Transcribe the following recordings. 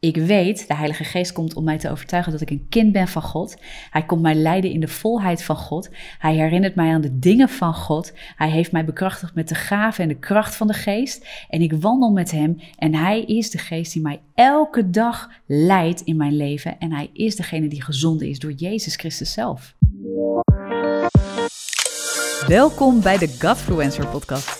Ik weet, de Heilige Geest komt om mij te overtuigen dat ik een kind ben van God. Hij komt mij leiden in de volheid van God. Hij herinnert mij aan de dingen van God. Hij heeft mij bekrachtigd met de gave en de kracht van de Geest. En ik wandel met Hem. En Hij is de Geest die mij elke dag leidt in mijn leven. En Hij is degene die gezonden is door Jezus Christus zelf. Welkom bij de Godfluencer podcast.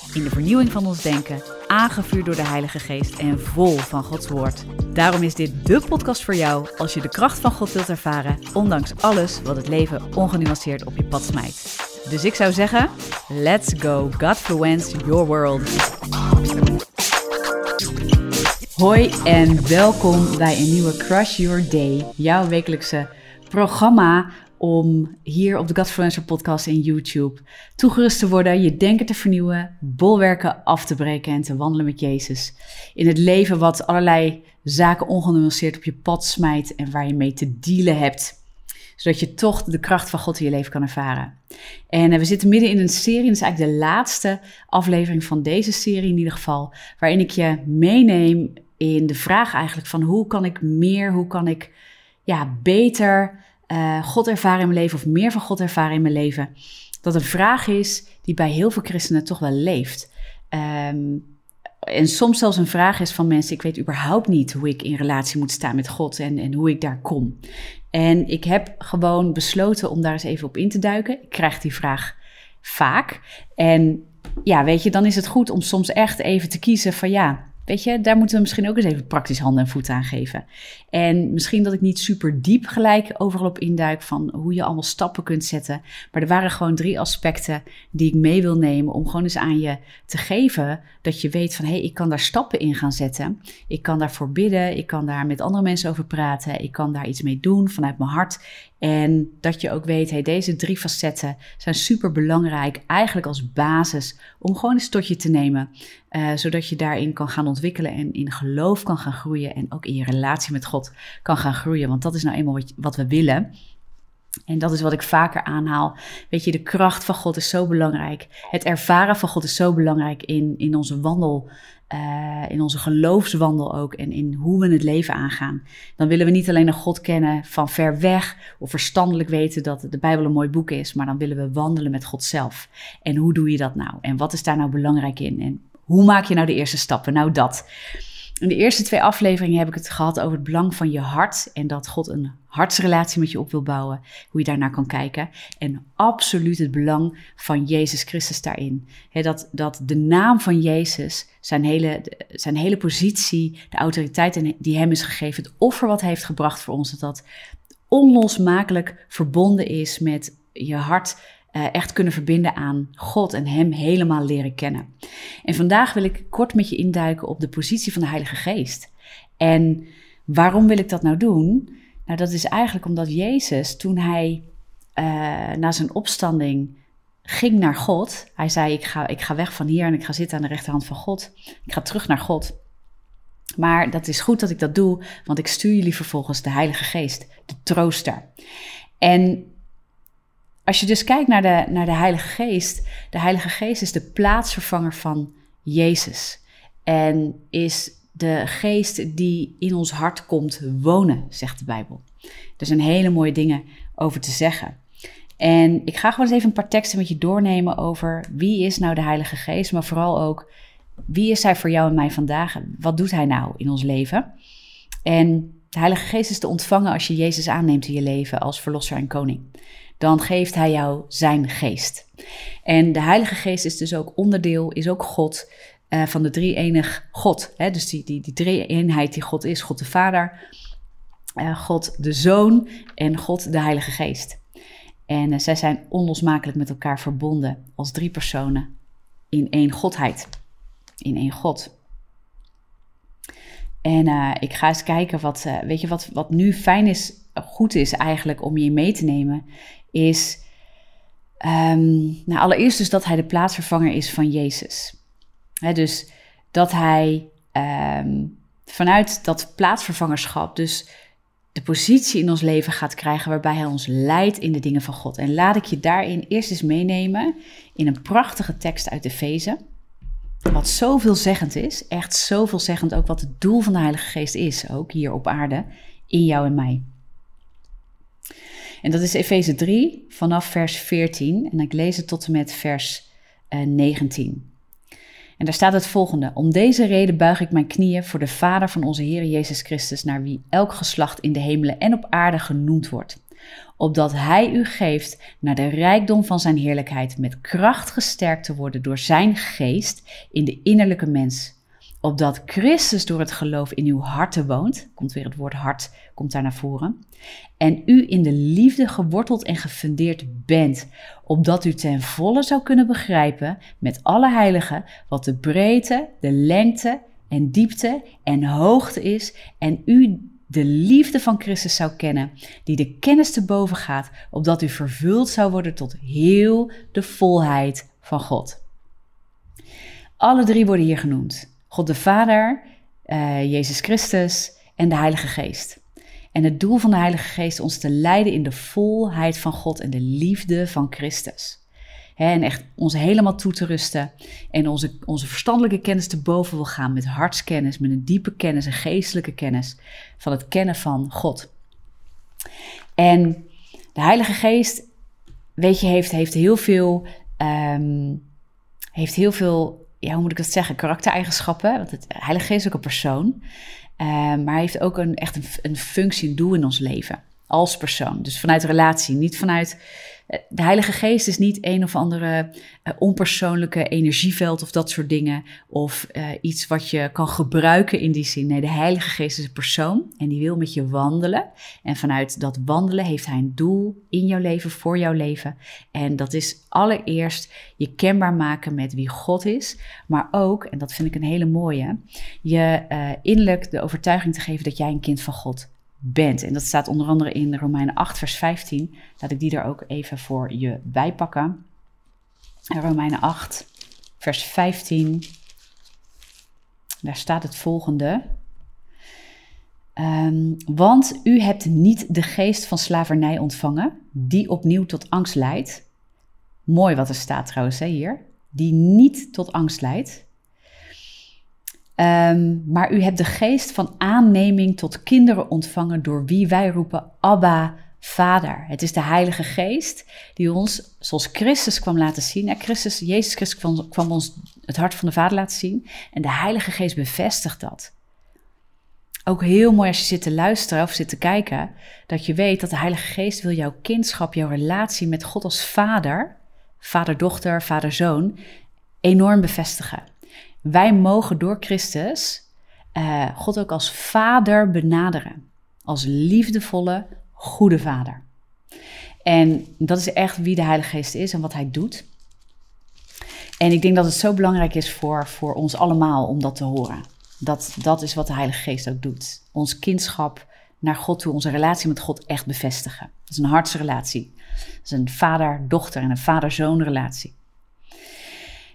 in de vernieuwing van ons denken, aangevuurd door de Heilige Geest en vol van Gods Woord. Daarom is dit de podcast voor jou als je de kracht van God wilt ervaren, ondanks alles wat het leven ongenuanceerd op je pad smijt. Dus ik zou zeggen, let's go Godfluence your world. Hoi en welkom bij een nieuwe Crush Your Day, jouw wekelijkse programma om hier op de Godfluencer podcast en YouTube toegerust te worden, je denken te vernieuwen, bolwerken af te breken en te wandelen met Jezus. In het leven wat allerlei zaken ongenuanceerd op je pad smijt en waar je mee te dealen hebt. Zodat je toch de kracht van God in je leven kan ervaren. En eh, we zitten midden in een serie, dat is eigenlijk de laatste aflevering van deze serie in ieder geval, waarin ik je meeneem in de vraag eigenlijk van hoe kan ik meer, hoe kan ik ja, beter uh, God ervaren in mijn leven of meer van God ervaren in mijn leven. Dat een vraag is die bij heel veel christenen toch wel leeft. Um, en soms zelfs een vraag is van mensen: ik weet überhaupt niet hoe ik in relatie moet staan met God en, en hoe ik daar kom. En ik heb gewoon besloten om daar eens even op in te duiken. Ik krijg die vraag vaak. En ja, weet je, dan is het goed om soms echt even te kiezen van ja, Weet je, daar moeten we misschien ook eens even praktisch handen en voeten aan geven. En misschien dat ik niet super diep gelijk overal op induik van hoe je allemaal stappen kunt zetten. Maar er waren gewoon drie aspecten die ik mee wil nemen om gewoon eens aan je te geven dat je weet van hé, hey, ik kan daar stappen in gaan zetten. Ik kan daarvoor bidden, ik kan daar met andere mensen over praten, ik kan daar iets mee doen vanuit mijn hart. En dat je ook weet, hey, deze drie facetten zijn super belangrijk, eigenlijk als basis om gewoon eens tot je te nemen. Uh, zodat je daarin kan gaan ontwikkelen en in geloof kan gaan groeien. En ook in je relatie met God kan gaan groeien. Want dat is nou eenmaal wat we willen. En dat is wat ik vaker aanhaal. Weet je, de kracht van God is zo belangrijk. Het ervaren van God is zo belangrijk in, in onze wandel uh, in onze geloofswandel ook en in hoe we het leven aangaan. Dan willen we niet alleen een God kennen van ver weg of verstandelijk weten dat de Bijbel een mooi boek is, maar dan willen we wandelen met God zelf. En hoe doe je dat nou? En wat is daar nou belangrijk in? En hoe maak je nou de eerste stappen? Nou, dat. In de eerste twee afleveringen heb ik het gehad over het belang van je hart en dat God een hartsrelatie met je op wil bouwen, hoe je daarnaar kan kijken. En absoluut het belang van Jezus Christus daarin. dat, dat de naam van Jezus, zijn hele, zijn hele positie, de autoriteit die hem is gegeven, het offer wat hij heeft gebracht voor ons, dat dat onlosmakelijk verbonden is met je hart uh, echt kunnen verbinden aan God en Hem helemaal leren kennen. En vandaag wil ik kort met je induiken op de positie van de Heilige Geest. En waarom wil ik dat nou doen? Nou, dat is eigenlijk omdat Jezus, toen hij uh, na zijn opstanding ging naar God, hij zei: ik ga, ik ga weg van hier en ik ga zitten aan de rechterhand van God. Ik ga terug naar God. Maar dat is goed dat ik dat doe, want ik stuur jullie vervolgens de Heilige Geest, de trooster. En als je dus kijkt naar de, naar de Heilige Geest, de Heilige Geest is de plaatsvervanger van Jezus. En is de geest die in ons hart komt wonen, zegt de Bijbel. Er zijn hele mooie dingen over te zeggen. En ik ga gewoon eens even een paar teksten met je doornemen over wie is nou de Heilige Geest, maar vooral ook wie is hij voor jou en mij vandaag? Wat doet hij nou in ons leven? En de Heilige Geest is te ontvangen als je Jezus aanneemt in je leven als verlosser en koning dan geeft hij jou zijn geest. En de Heilige Geest is dus ook onderdeel, is ook God uh, van de drie-enig God. Hè? Dus die, die, die drie-eenheid die God is, God de Vader, uh, God de Zoon en God de Heilige Geest. En uh, zij zijn onlosmakelijk met elkaar verbonden als drie personen in één Godheid, in één God. En ik ga eens kijken wat, weet je, wat, wat nu fijn is, goed is eigenlijk om je mee te nemen, is um, nou, allereerst dus dat hij de plaatsvervanger is van Jezus. dus dat hij ehm, vanuit dat plaatsvervangerschap dus de positie in ons leven gaat krijgen waarbij hij ons leidt in de dingen van God. En laat ik je daarin eerst eens meenemen in een prachtige tekst uit Efeze. Wat zoveelzeggend is, echt zoveelzeggend ook wat het doel van de Heilige Geest is, ook hier op aarde, in jou en mij. En dat is Efeze 3 vanaf vers 14 en ik lees het tot en met vers 19. Eh, en daar staat het volgende: Om deze reden buig ik mijn knieën voor de Vader van onze Heer Jezus Christus, naar wie elk geslacht in de hemelen en op aarde genoemd wordt opdat Hij u geeft naar de rijkdom van Zijn heerlijkheid met kracht gesterkt te worden door Zijn geest in de innerlijke mens. Opdat Christus door het geloof in uw harten woont, komt weer het woord hart, komt daar naar voren, en u in de liefde geworteld en gefundeerd bent, opdat u ten volle zou kunnen begrijpen met alle heiligen wat de breedte, de lengte en diepte en hoogte is en u de liefde van Christus zou kennen, die de kennis te boven gaat, opdat u vervuld zou worden tot heel de volheid van God. Alle drie worden hier genoemd: God de Vader, uh, Jezus Christus en de Heilige Geest. En het doel van de Heilige Geest is ons te leiden in de volheid van God en de liefde van Christus en echt ons helemaal toe te rusten. En onze, onze verstandelijke kennis te boven wil gaan met hartskennis, met een diepe kennis, een geestelijke kennis van het kennen van God. En de Heilige Geest, weet je, heeft, heeft heel veel, um, heeft heel veel, ja, hoe moet ik dat zeggen, karaktereigenschappen. Want het Heilige Geest is ook een persoon. Um, maar hij heeft ook een, echt een, een functie, een doel in ons leven. Als persoon. Dus vanuit relatie, niet vanuit de Heilige Geest is niet een of andere uh, onpersoonlijke energieveld of dat soort dingen. Of uh, iets wat je kan gebruiken in die zin. Nee, de Heilige Geest is een persoon en die wil met je wandelen. En vanuit dat wandelen heeft hij een doel in jouw leven, voor jouw leven. En dat is allereerst je kenbaar maken met wie God is. Maar ook, en dat vind ik een hele mooie, je innerlijk de overtuiging te geven dat jij een kind van God bent. En dat staat onder andere in Romeinen 8, vers 15. Laat ik die er ook even voor je bijpakken. Romeinen 8, vers 15. Daar staat het volgende. Um, want u hebt niet de geest van slavernij ontvangen, die opnieuw tot angst leidt. Mooi wat er staat trouwens hè, hier. Die niet tot angst leidt, Um, maar u hebt de geest van aanneming tot kinderen ontvangen door wie wij roepen Abba, Vader. Het is de Heilige Geest die ons, zoals Christus kwam laten zien. Christus, Jezus Christus kwam, kwam ons het hart van de Vader laten zien. En de Heilige Geest bevestigt dat. Ook heel mooi als je zit te luisteren of zit te kijken, dat je weet dat de Heilige Geest wil jouw kindschap, jouw relatie met God als Vader, Vader-dochter, Vader-zoon, enorm bevestigen. Wij mogen door Christus uh, God ook als vader benaderen. Als liefdevolle, goede vader. En dat is echt wie de Heilige Geest is en wat hij doet. En ik denk dat het zo belangrijk is voor, voor ons allemaal om dat te horen. Dat, dat is wat de Heilige Geest ook doet. Ons kindschap naar God toe, onze relatie met God echt bevestigen. Dat is een hartsrelatie. Dat is een vader-dochter en een vader-zoon relatie.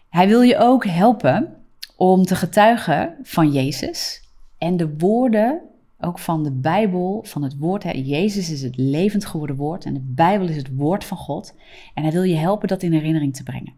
Hij wil je ook helpen om te getuigen van Jezus en de woorden ook van de Bijbel, van het woord. Hè. Jezus is het levend geworden woord en de Bijbel is het woord van God. En hij wil je helpen dat in herinnering te brengen.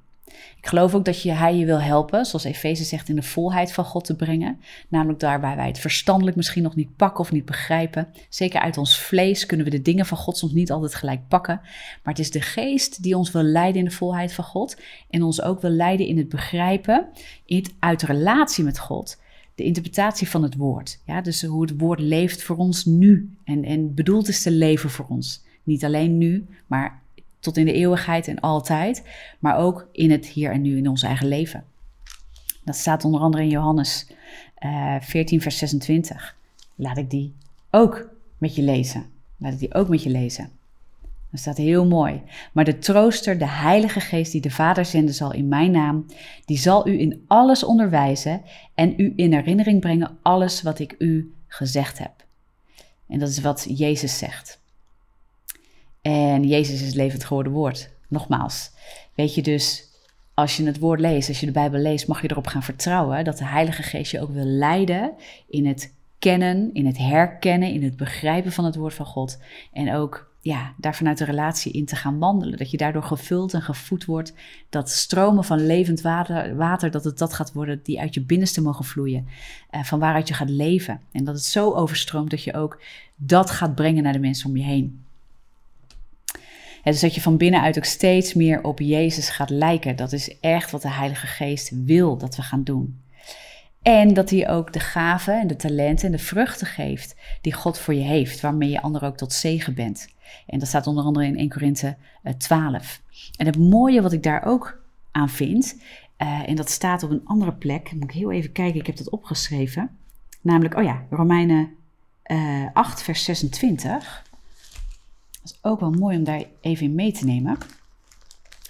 Ik geloof ook dat je, hij je wil helpen, zoals Efeze zegt, in de volheid van God te brengen. Namelijk daar waar wij het verstandelijk misschien nog niet pakken of niet begrijpen. Zeker uit ons vlees kunnen we de dingen van God soms niet altijd gelijk pakken. Maar het is de geest die ons wil leiden in de volheid van God. En ons ook wil leiden in het begrijpen, in het uit relatie met God. De interpretatie van het woord. Ja, dus hoe het woord leeft voor ons nu. En, en bedoeld is te leven voor ons. Niet alleen nu, maar tot in de eeuwigheid en altijd, maar ook in het hier en nu in ons eigen leven. Dat staat onder andere in Johannes uh, eh, 14, vers 26. Laat ik die ook met je lezen. Laat ik die ook met je lezen. Dat staat heel mooi. Maar de trooster, de Heilige Geest die de Vader zenden zal in mijn naam, die zal u in alles onderwijzen en u in herinnering brengen alles wat ik u gezegd heb. En dat is wat Jezus zegt. En Jezus is levend geworden woord. Nogmaals, weet je dus, als je het woord leest, als je de Bijbel leest, mag je erop gaan vertrouwen dat de Heilige Geest je ook wil leiden in het kennen, in het herkennen, in het begrijpen van het woord van God. En ook ja, daar vanuit de relatie in te gaan wandelen. Dat je daardoor gevuld en gevoed wordt. Dat stromen van levend water, water dat het dat gaat worden die uit je binnenste mogen vloeien. Uh, van waaruit je gaat leven. En dat het zo overstroomt dat je ook dat gaat brengen naar de mensen om je heen. Dus dat je van binnenuit ook steeds meer op Jezus gaat lijken. Dat is echt wat de Heilige Geest wil dat we gaan doen. En dat hij ook de gaven en de talenten en de vruchten geeft die God voor je heeft, waarmee je anderen ook tot zegen bent. En dat staat onder andere in 1 Korinthe 12. Eh, en het mooie wat ik daar ook aan vind, uh, en dat staat op een andere plek, moet ik heel even kijken, ik heb dat opgeschreven. Namelijk, oh ja, Romeinen uh, eh, 8, vers 26. Is ook wel mooi om daar even in mee te nemen.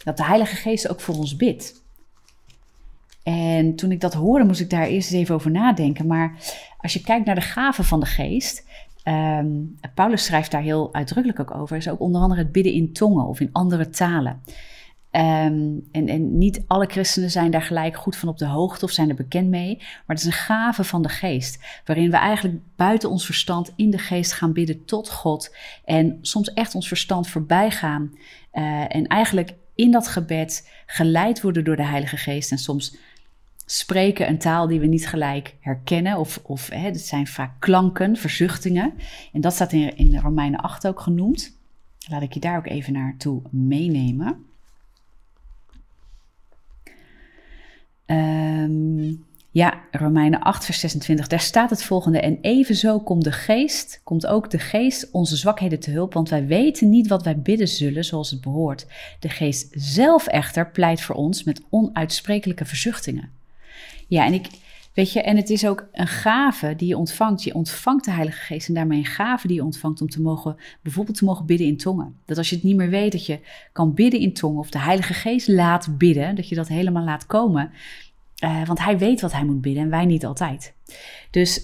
Dat de Heilige Geest ook voor ons bidt. En toen ik dat hoorde, moest ik daar eerst eens even over nadenken. Maar als je kijkt naar de gaven van de geest, Um, Paulus schrijft daar heel uitdrukkelijk ook over. Is ook onder andere het bidden in tongen of in andere talen. Um, en, en, niet alle christenen zijn daar gelijk goed van op de hoogte of zijn er bekend mee. Maar het is een gave van de geest. Waarin we eigenlijk buiten ons verstand in de geest gaan bidden tot God. En soms echt ons verstand voorbij gaan. Uh, en eigenlijk in dat gebed geleid worden door de Heilige Geest. En soms spreken een taal die we niet gelijk herkennen. Of, of hè, het zijn vaak klanken, verzuchtingen. En dat staat in, in Romeinen 8 ook genoemd. Laat ik je daar ook even naartoe meenemen. Um, ja, Romeinen 8, vers 26, daar staat het volgende. En evenzo komt de geest, komt ook de geest onze zwakheden te hulp, want wij weten niet wat wij bidden zullen zoals het behoort. De geest zelf echter pleit voor ons met onuitsprekelijke verzuchtingen. Ja, en ik, weet je, en het is ook een gave die je ontvangt. Je ontvangt de Heilige Geest en daarmee een gave die je ontvangt om te mogen, bijvoorbeeld te mogen bidden in tongen. Dat als je het niet meer weet, dat je kan bidden in tongen of de Heilige Geest laat bidden, dat je dat helemaal laat komen. Uh, want hij weet wat hij moet bidden en wij niet altijd. Dus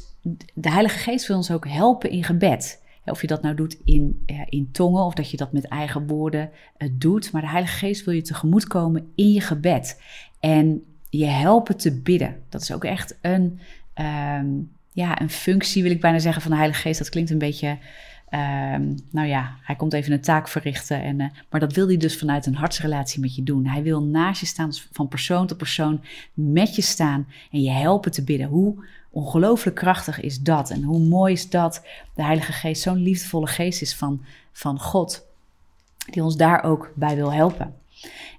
de Heilige Geest wil ons ook helpen in gebed. Of je dat nou doet in, uh, in tongen of dat je dat met eigen woorden uh, doet. Maar de Heilige Geest wil je tegemoetkomen in je gebed. En je helpen te bidden. Dat is ook echt een, um, ja, een functie, wil ik bijna zeggen, van de Heilige Geest. Dat klinkt een beetje, um, nou ja, hij komt even een taak verrichten. En, uh, maar dat wil hij dus vanuit een hartsrelatie met je doen. Hij wil naast je staan, van persoon tot persoon, met je staan en je helpen te bidden. Hoe ongelooflijk krachtig is dat? En hoe mooi is dat de Heilige Geest zo'n liefdevolle geest is van, van God, die ons daar ook bij wil helpen.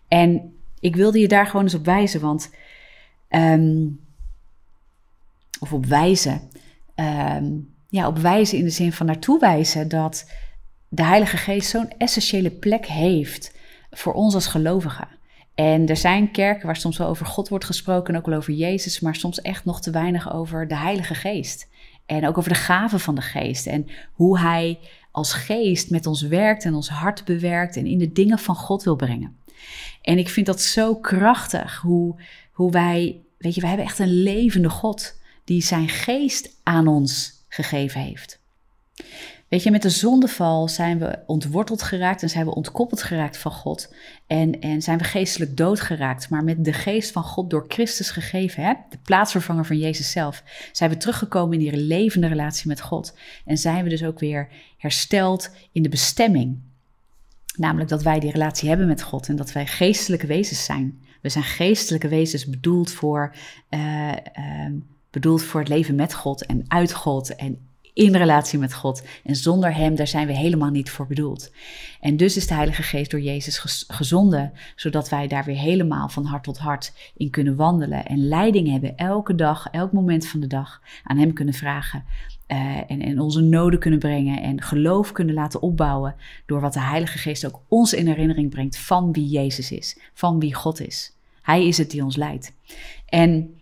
En ik wilde je daar gewoon eens op wijzen, want Um, of op wijzen. Um, ja, op wijzen in de zin van naartoe wijzen dat de Heilige Geest zo'n essentiële plek heeft voor ons als gelovigen. En er zijn kerken waar soms wel over God wordt gesproken en ook wel over Jezus, maar soms echt nog te weinig over de Heilige Geest. En ook over de gaven van de Geest en hoe Hij als Geest met ons werkt en ons hart bewerkt en in de dingen van God wil brengen. En ik vind dat zo krachtig hoe, hoe wij Weet je, we hebben echt een levende God die zijn geest aan ons gegeven heeft. Weet je, met de zondeval zijn we ontworteld geraakt en zijn we ontkoppeld geraakt van God. En, en zijn we geestelijk dood geraakt. Maar met de geest van God door Christus gegeven, hè, de plaatsvervanger van Jezus zelf, zijn we teruggekomen in die levende relatie met God. En zijn we dus ook weer hersteld in de bestemming. Namelijk dat wij die relatie hebben met God en dat wij geestelijke wezens zijn. We zijn geestelijke wezens bedoeld voor, uh, uh, bedoeld voor het leven met God en uit God en in relatie met God. En zonder Hem, daar zijn we helemaal niet voor bedoeld. En dus is de Heilige Geest door Jezus gezonden, zodat wij daar weer helemaal van hart tot hart in kunnen wandelen en leiding hebben elke dag, elk moment van de dag aan Hem kunnen vragen. Uh, en, en onze noden kunnen brengen en geloof kunnen laten opbouwen door wat de Heilige Geest ook ons in herinnering brengt van wie Jezus is, van wie God is. Hij is het die ons leidt. En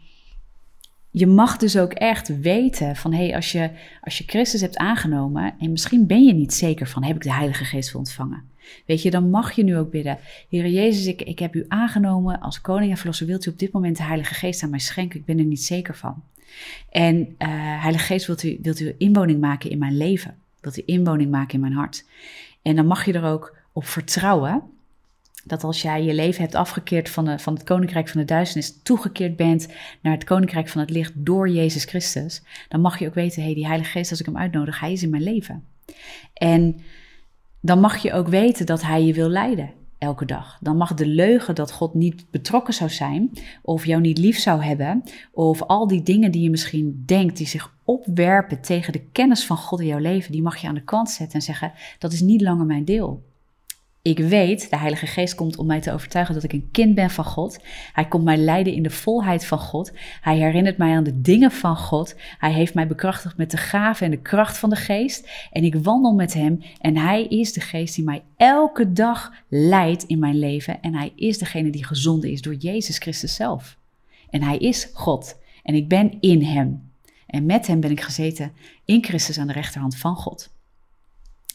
je mag dus ook echt weten van hé, hey, als, je, als je Christus hebt aangenomen en misschien ben je niet zeker van heb ik de Heilige Geest wil ontvangen. Weet je, dan mag je nu ook bidden. Heer Jezus, ik, ik heb u aangenomen als koning en verlosser. Wilt u op dit moment de Heilige Geest aan mij schenken? Ik ben er niet zeker van. En uh, Heilige Geest, wilt u, wilt u inwoning maken in mijn leven? Wilt u inwoning maken in mijn hart? En dan mag je er ook op vertrouwen dat als jij je leven hebt afgekeerd van, van het koninkrijk van de duisternis, toegekeerd bent naar het koninkrijk van het licht door Jezus Christus, dan mag je ook weten, hé, hey, die Heilige Geest, als ik hem uitnodig, hij is in mijn leven. En dan mag je ook weten dat hij je wil leiden elke dag. Dan mag de leugen dat God niet betrokken zou zijn, of jou niet lief zou hebben, of al die dingen die je misschien denkt, die zich opwerpen tegen de kennis van God in jouw leven, die mag je aan de kant zetten en zeggen: dat is niet langer mijn deel. Ik weet, de Heilige Geest komt om mij te overtuigen dat ik een kind ben van God. Hij komt mij leiden in de volheid van God. Hij herinnert mij aan de dingen van God. Hij heeft mij bekrachtigd met de gave en de kracht van de Geest. En ik wandel met Hem. En Hij is de Geest die mij elke dag leidt in mijn leven. En Hij is degene die gezonden is door Jezus Christus zelf. En Hij is God. En ik ben in Hem. En met Hem ben ik gezeten in Christus aan de rechterhand van God.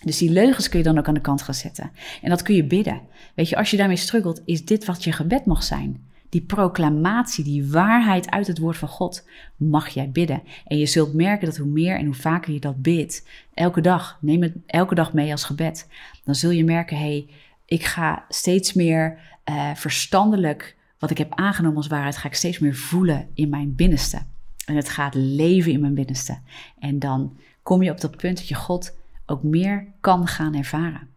Dus die leugens kun je dan ook aan de kant gaan zetten. En dat kun je bidden. Weet je, als je daarmee struggelt, is dit wat je gebed mag zijn. Die proclamatie, die waarheid uit het woord van God, mag jij bidden. En je zult merken dat hoe meer en hoe vaker je dat bidt, elke dag, neem het elke dag mee als gebed, dan zul je merken, hé, hey, ik ga steeds meer uh, verstandelijk, wat ik heb aangenomen als waarheid, ga ik steeds meer voelen in mijn binnenste. En het gaat leven in mijn binnenste. En dan kom je op dat punt dat je God ook meer kan gaan ervaren.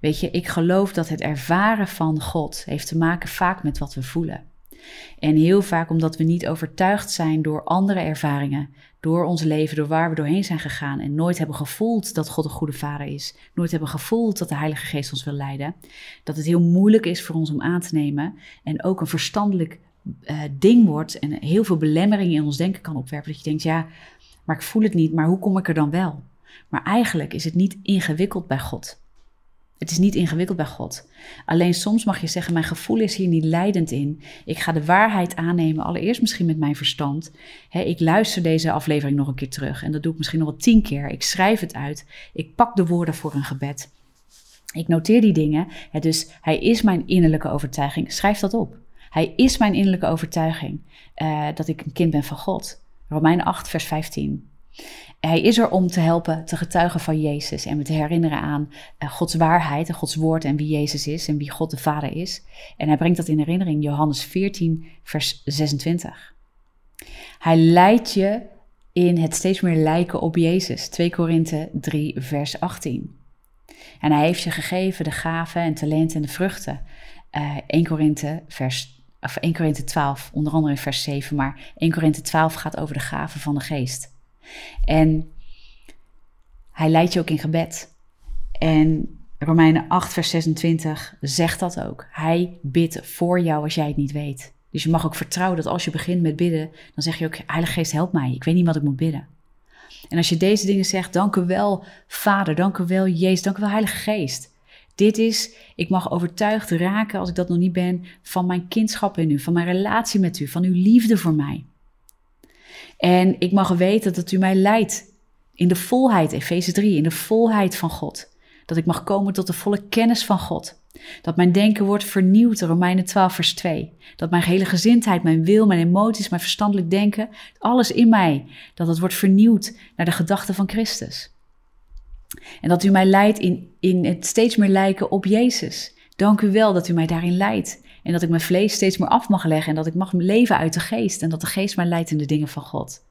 Weet je, ik geloof dat het ervaren van God heeft te maken vaak met wat we voelen. En heel vaak omdat we niet overtuigd zijn door andere ervaringen, door ons leven, door waar we doorheen zijn gegaan en nooit hebben gevoeld dat God een goede vader is, nooit hebben gevoeld dat de Heilige Geest ons wil leiden, dat het heel moeilijk is voor ons om aan te nemen en ook een verstandelijk uh, ding wordt en heel veel belemmeringen in ons denken kan opwerpen. Dat je denkt, ja, maar ik voel het niet, maar hoe kom ik er dan wel? Maar eigenlijk is het niet ingewikkeld bij God. Het is niet ingewikkeld bij God. Alleen soms mag je zeggen: Mijn gevoel is hier niet leidend in. Ik ga de waarheid aannemen, allereerst misschien met mijn verstand. ik luister deze aflevering nog een keer terug en dat doe ik misschien nog wel tien keer. Ik schrijf het uit. Ik pak de woorden voor een gebed. Ik noteer die dingen. dus hij is mijn innerlijke overtuiging. Schrijf dat op. Hij is mijn innerlijke overtuiging uh, dat ik een kind ben van God. Romeinen 8, vers 15. Hij is er om te helpen te getuigen van Jezus en me te herinneren aan uh, Gods waarheid en Gods woord en wie Jezus is en wie God de Vader is. En hij brengt dat in herinnering, Johannes 14, vers 26. Hij leidt je in het steeds meer lijken op Jezus, 2 Korinthe 3, vers 18. En hij heeft je gegeven de gaven en talenten en de vruchten. Uh, 1 Korinthe vers of 1 Korinthe 12, onder andere in vers 7, maar 1 Korinthe 12 gaat over de gaven van de geest. En hij leidt je ook in gebed. En Romeinen 8, vers 26 zegt dat ook. Hij bidt voor jou als jij het niet weet. Dus je mag ook vertrouwen dat als je begint met bidden, dan zeg je ook: Heilige Geest, help mij. Ik weet niet wat ik moet bidden. En als je deze dingen zegt, dank u wel, Vader, dank u wel, Jezus, dank u wel, Heilige Geest. Dit is, ik mag overtuigd raken, als ik dat nog niet ben, van mijn kindschap in u, van mijn relatie met u, van uw liefde voor mij. En ik mag weten dat u mij leidt in de volheid, Efeze 3, in de volheid van God. Dat ik mag komen tot de volle kennis van God. Dat mijn denken wordt vernieuwd, Romeinen 12, vers 2. Dat mijn hele gezindheid, mijn wil, mijn emoties, mijn verstandelijk denken, alles in mij, dat het wordt vernieuwd naar de gedachten van Christus. En dat u mij leidt in, in het steeds meer lijken op Jezus. Dank u wel dat u mij daarin leidt. En dat ik mijn vlees steeds meer af mag leggen en dat ik mag leven uit de geest en dat de geest mij leidt in de dingen van God.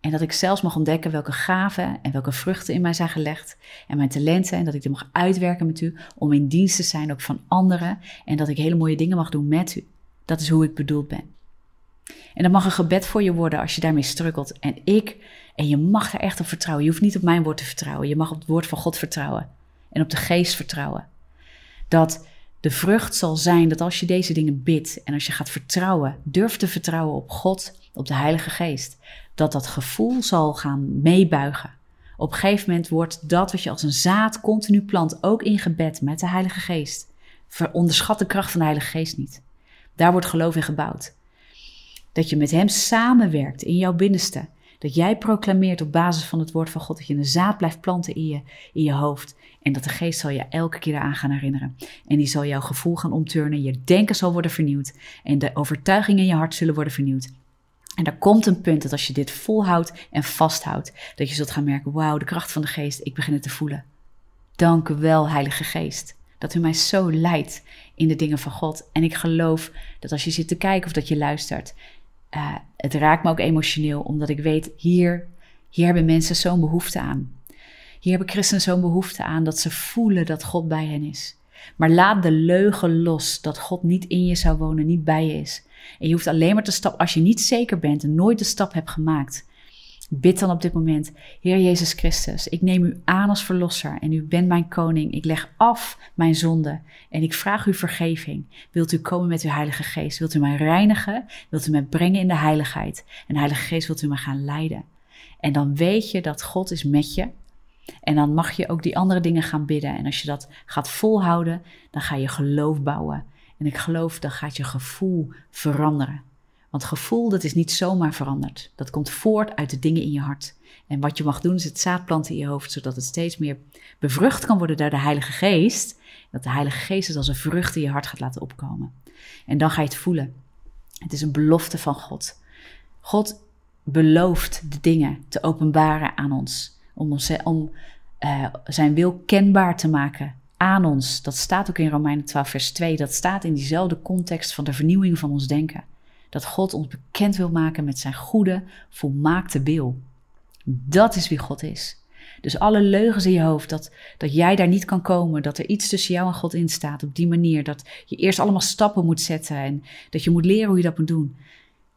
En dat ik zelfs mag ontdekken welke gaven en welke vruchten in mij zijn gelegd en mijn talenten en dat ik die mag uitwerken met u om in dienst te zijn ook van anderen en dat ik hele mooie dingen mag doen met u. Dat is hoe ik bedoeld ben. En dat mag een gebed voor je worden als je daarmee strukkelt. En ik, en je mag er echt op vertrouwen. Je hoeft niet op mijn woord te vertrouwen. Je mag op het woord van God vertrouwen. En op de geest vertrouwen. Dat de vrucht zal zijn dat als je deze dingen bidt en als je gaat vertrouwen, durft te vertrouwen op God, op de Heilige Geest, dat dat gevoel zal gaan meebuigen. Op een gegeven moment wordt dat wat je als een zaad continu plant, ook in gebed met de Heilige Geest. Onderschat de kracht van de Heilige Geest niet. Daar wordt geloof in gebouwd. Dat je met Hem samenwerkt in jouw binnenste. Dat jij proclameert op basis van het woord van God dat je een zaad blijft planten in je, in je hoofd. En dat de geest zal je elke keer aan gaan herinneren. En die zal jouw gevoel gaan omturnen. Je denken zal worden vernieuwd. En de overtuigingen in je hart zullen worden vernieuwd. En er komt een punt dat als je dit volhoudt en vasthoudt, dat je zult gaan merken: wauw, de kracht van de geest, ik begin het te voelen. Dank u wel, Heilige Geest. Dat u mij zo leidt in de dingen van God. En ik geloof dat als je zit te kijken of dat je luistert, uh, het raakt me ook emotioneel, omdat ik weet, hier, hier hebben mensen zo'n behoefte aan. Hier hebben christenen zo'n behoefte aan dat ze voelen dat God bij hen is. Maar laat de leugen los dat God niet in je zou wonen, niet bij je is. En je hoeft alleen maar te stappen als je niet zeker bent en nooit de stap hebt gemaakt. Bid dan op dit moment, Heer Jezus Christus, ik neem u aan als verlosser en u bent mijn koning. Ik leg af mijn zonde en ik vraag u vergeving. Wilt u komen met uw Heilige Geest? Wilt u mij reinigen? Wilt u mij brengen in de heiligheid? En Heilige Geest, wilt u mij gaan leiden? En dan weet je dat God is met je. En dan mag je ook die andere dingen gaan bidden. En als je dat gaat volhouden, dan ga je geloof bouwen. En ik geloof, dan gaat je gevoel veranderen. Want gevoel, dat is niet zomaar veranderd. Dat komt voort uit de dingen in je hart. En wat je mag doen, is het zaad planten in je hoofd, zodat het steeds meer bevrucht kan worden door de Heilige Geest. Dat de Heilige Geest het als een vrucht in je hart gaat laten opkomen. En dan ga je het voelen. Het is een belofte van God. God belooft de dingen te openbaren aan ons. Om, ons, om uh, zijn wil kenbaar te maken aan ons. Dat staat ook in Romeinen 12, vers 2. Dat staat in diezelfde context van de vernieuwing van ons denken. Dat God ons bekend wil maken met zijn goede, volmaakte wil. Dat is wie God is. Dus alle leugens in je hoofd, dat, dat jij daar niet kan komen, dat er iets tussen jou en God in staat op die manier, dat je eerst allemaal stappen moet zetten en dat je moet leren hoe je dat moet doen.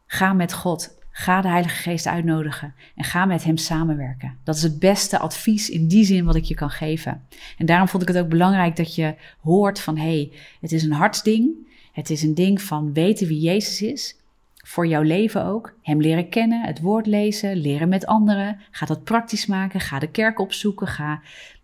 Ga met God, ga de Heilige Geest uitnodigen en ga met Hem samenwerken. Dat is het beste advies in die zin wat ik je kan geven. En daarom vond ik het ook belangrijk dat je hoort van hé, hey, het is een hartsding, het is een ding van weten wie Jezus is voor jouw leven ook. Hem leren kennen, het woord lezen, leren met anderen. Ga dat praktisch maken. Ga de kerk opzoeken. Ga,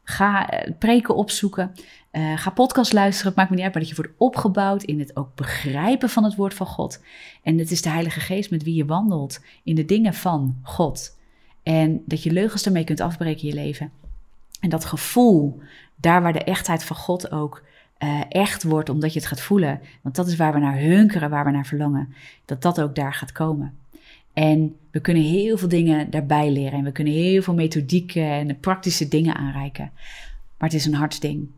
ga uh, preken opzoeken. Uh, ga podcast luisteren. Het maakt me niet uit, maar dat je wordt opgebouwd in het ook begrijpen van het woord van God. En het is de Heilige Geest met wie je wandelt in de dingen van God. En dat je leugens ermee kunt afbreken in je leven. En dat gevoel, daar waar de echtheid van God ook uh, echt wordt omdat je het gaat voelen. Want dat is waar we naar hunkeren, waar we naar verlangen. Dat dat ook daar gaat komen. En we kunnen heel veel dingen daarbij leren. En we kunnen heel veel methodieken en praktische dingen aanreiken. Maar het is een hartsding.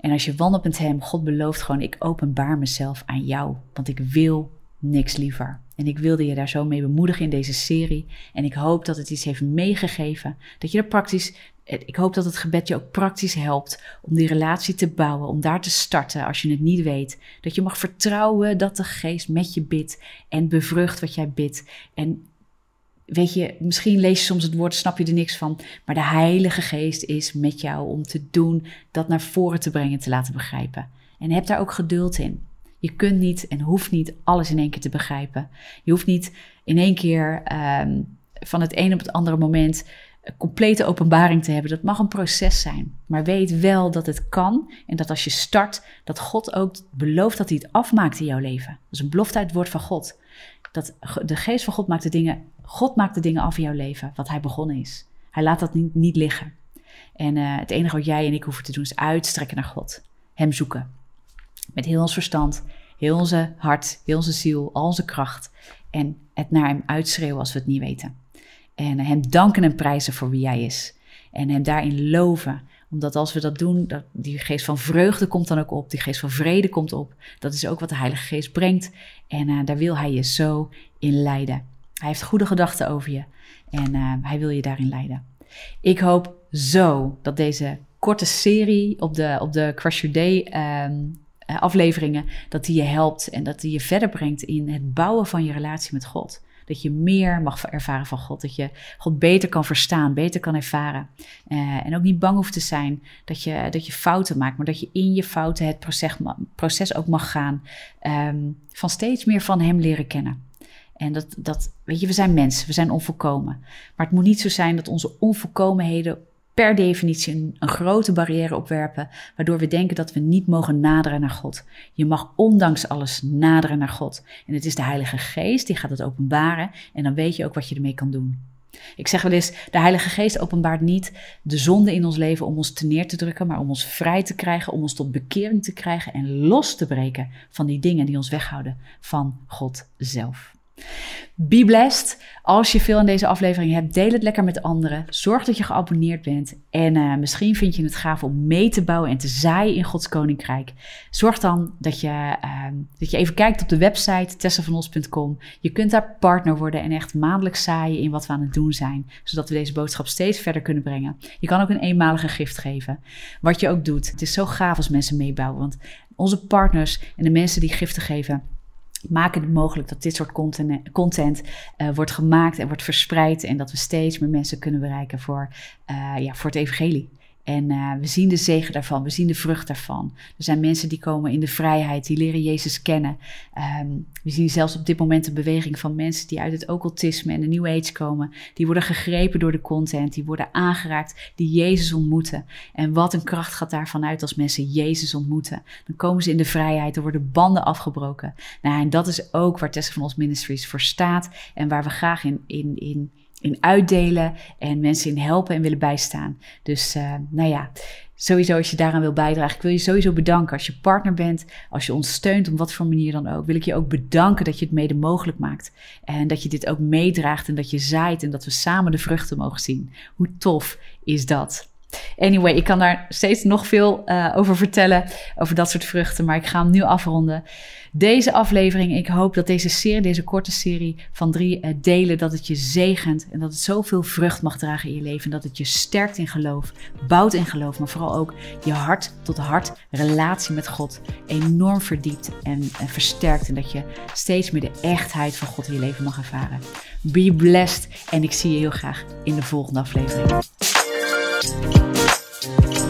En als je wandelt met hem, God belooft gewoon: ik openbaar mezelf aan jou. Want ik wil niks liever. En ik wilde je daar zo mee bemoedigen in deze serie. En ik hoop dat het iets heeft meegegeven. Dat je er praktisch ik hoop dat het gebed je ook praktisch helpt om die relatie te bouwen, om daar te starten als je het niet weet. Dat je mag vertrouwen dat de geest met je bidt en bevrucht wat jij bidt. En weet je, misschien lees je soms het woord, snap je er niks van, maar de Heilige Geest is met jou om te doen, dat naar voren te brengen, te laten begrijpen. En heb daar ook geduld in. Je kunt niet en hoeft niet alles in één keer te begrijpen. Je hoeft niet in één keer um, van het een op het andere moment complete openbaring te hebben. Dat mag een proces zijn. Maar weet wel dat het kan en dat als je start, dat God ook belooft dat hij het afmaakt in jouw leven. Dat is een belofte uit het woord van God. Dat de geest van God maakt de dingen, God maakt de dingen af in jouw leven, wat hij begonnen is. Hij laat dat niet, niet liggen. En uh, het enige wat jij en ik hoeven te doen is uitstrekken naar God. Hem zoeken. Met heel ons verstand, heel onze hart, heel onze ziel, al onze kracht. En het naar hem uitschreeuwen als we het niet weten. En hem danken en prijzen voor wie hij is. En hem daarin loven. Omdat als we dat doen, dat, die geest van vreugde komt dan ook op. Die geest van vrede komt op. Dat is ook wat de Heilige Geest brengt. En uh, daar wil hij je zo in leiden. Hij heeft goede gedachten over je. En uh, hij wil je daarin leiden. Ik hoop zo dat deze korte serie op de, op de Crush Your Day um, afleveringen, dat die je helpt en dat die je verder brengt in het bouwen van je relatie met God. Dat je meer mag ervaren van God. Dat je God beter kan verstaan, beter kan ervaren. Uh, en ook niet bang hoeft te zijn dat je, dat je fouten maakt, maar dat je in je fouten het proces, proces ook mag gaan. Um, van steeds meer van Hem leren kennen. En dat, dat, weet je, we zijn mensen, we zijn onvolkomen. Maar het moet niet zo zijn dat onze onvolkomenheden per definitie een, grote barrière opwerpen, waardoor we denken dat we niet mogen naderen naar God. Je mag ondanks alles naderen naar God. En het is de Heilige Geest die gaat het openbaren en dan weet je ook wat je ermee kan doen. Ik zeg wel eens, de Heilige Geest openbaart niet de zonde in ons leven om ons te neer te drukken, maar om ons vrij te krijgen, om ons tot bekering te krijgen en los te breken van die dingen die ons weghouden van God zelf. Be blessed. Als je veel aan deze aflevering hebt, deel het lekker met anderen. Zorg dat je geabonneerd bent. En uh, misschien vind je het gaaf om mee te bouwen en te zaaien in Gods Koninkrijk. Zorg dan dat je, uh, dat je even kijkt op de website tessavanos.com. Je kunt daar partner worden en echt maandelijks zaaien in wat we aan het doen zijn. Zodat we deze boodschap steeds verder kunnen brengen. Je kan ook een eenmalige gift geven. Wat je ook doet. Het is zo gaaf als mensen meebouwen. Want onze partners en de mensen die giften geven maken het mogelijk dat dit soort content, uh, wordt gemaakt en wordt verspreid. En dat we steeds meer mensen kunnen bereiken voor, uh, ja, voor het evangelie. En uh, we zien de zegen daarvan, we zien de vrucht daarvan. Er zijn mensen die komen in de vrijheid, die leren Jezus kennen. Um, we zien zelfs op dit moment een beweging van mensen die uit het occultisme en de New Age komen. Die worden gegrepen door de content, die worden aangeraakt, die Jezus ontmoeten. En wat een kracht gaat daarvan uit als mensen Jezus ontmoeten. Dan komen ze in de vrijheid, er worden banden afgebroken. Nou, en dat is ook waar Tessa van Ons Ministries voor staat en waar we graag in, in, in in uitdelen en mensen in helpen en willen bijstaan. Dus uh, nou ja, sowieso als je daaraan wil bijdragen, ik wil je sowieso bedanken als je partner bent, als je ons steunt op wat voor manier dan ook. Wil ik je ook bedanken dat je het mede mogelijk maakt en dat je dit ook meedraagt en dat je zaait en dat we samen de vruchten mogen zien. Hoe tof is dat? Anyway, ik kan daar steeds nog veel uh, over vertellen, over dat soort vruchten, maar ik ga hem nu afronden. Deze aflevering, ik hoop dat deze serie, deze korte serie van drie uh, delen, dat het je zegent en dat het zoveel vrucht mag dragen in je leven. En dat het je sterkt in geloof, bouwt in geloof, maar vooral ook je hart tot hart relatie met God enorm verdiept en versterkt. En dat je steeds meer de echtheid van God in je leven mag ervaren. Be blessed en ik zie je heel graag in de volgende aflevering. Thank you.